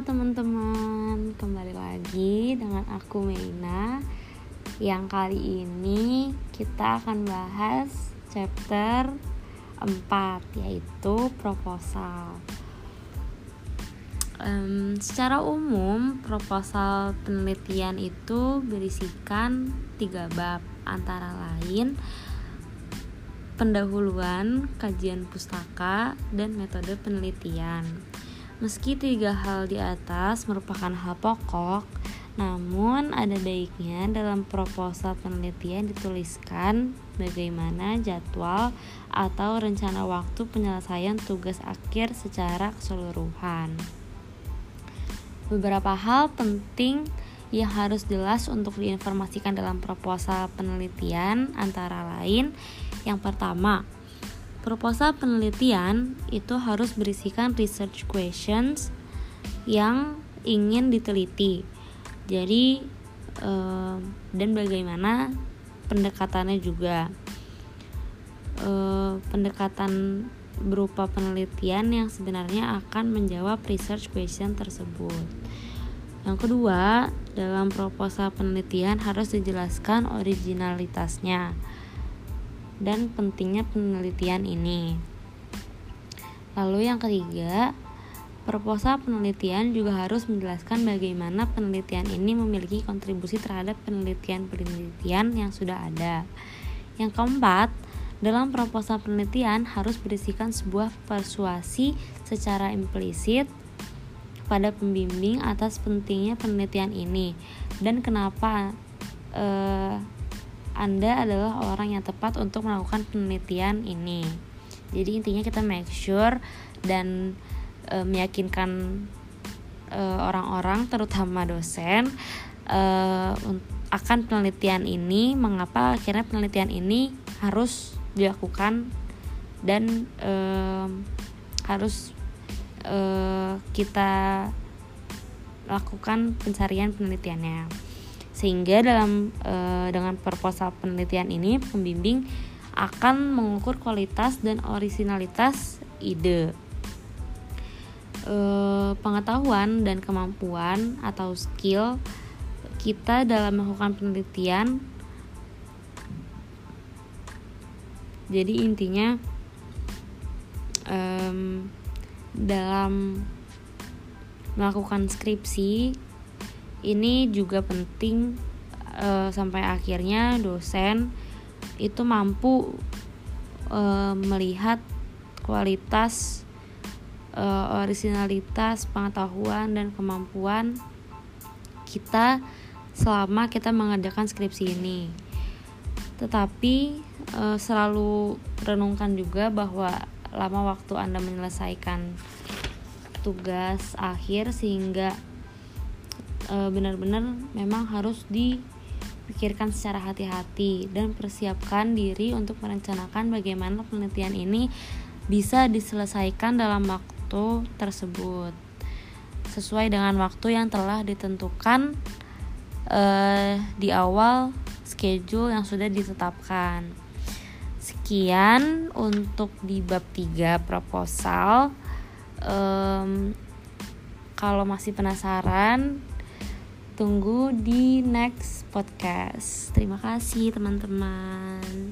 teman-teman, kembali lagi dengan aku Meina. Yang kali ini kita akan bahas chapter 4 yaitu proposal. Um, Secara umum proposal penelitian itu berisikan tiga bab. Antara lain pendahuluan, kajian pustaka, dan metode penelitian. Meski tiga hal di atas merupakan hal pokok, namun ada baiknya dalam proposal penelitian dituliskan bagaimana jadwal atau rencana waktu penyelesaian tugas akhir secara keseluruhan. Beberapa hal penting yang harus jelas untuk diinformasikan dalam proposal penelitian antara lain yang pertama, Proposal penelitian itu harus berisikan research questions yang ingin diteliti. Jadi eh, dan bagaimana pendekatannya juga. Eh, pendekatan berupa penelitian yang sebenarnya akan menjawab research question tersebut. Yang kedua, dalam proposal penelitian harus dijelaskan originalitasnya dan pentingnya penelitian ini. Lalu yang ketiga, proposal penelitian juga harus menjelaskan bagaimana penelitian ini memiliki kontribusi terhadap penelitian-penelitian yang sudah ada. Yang keempat, dalam proposal penelitian harus berisikan sebuah persuasi secara implisit pada pembimbing atas pentingnya penelitian ini dan kenapa eh, anda adalah orang yang tepat untuk melakukan penelitian ini. Jadi intinya kita make sure dan e, meyakinkan orang-orang, terutama dosen, e, akan penelitian ini. Mengapa akhirnya penelitian ini harus dilakukan dan e, harus e, kita lakukan pencarian penelitiannya sehingga dalam e, dengan proposal penelitian ini pembimbing akan mengukur kualitas dan originalitas ide. E, pengetahuan dan kemampuan atau skill kita dalam melakukan penelitian. Jadi intinya um, dalam melakukan skripsi ini juga penting uh, sampai akhirnya dosen itu mampu uh, melihat kualitas uh, originalitas pengetahuan dan kemampuan kita selama kita mengerjakan skripsi ini. Tetapi uh, selalu renungkan juga bahwa lama waktu Anda menyelesaikan tugas akhir sehingga e, benar-benar memang harus dipikirkan secara hati-hati dan persiapkan diri untuk merencanakan bagaimana penelitian ini bisa diselesaikan dalam waktu tersebut sesuai dengan waktu yang telah ditentukan e, di awal schedule yang sudah ditetapkan. Sekian untuk di bab 3 proposal. Um, kalau masih penasaran tunggu di next podcast. Terima kasih teman-teman.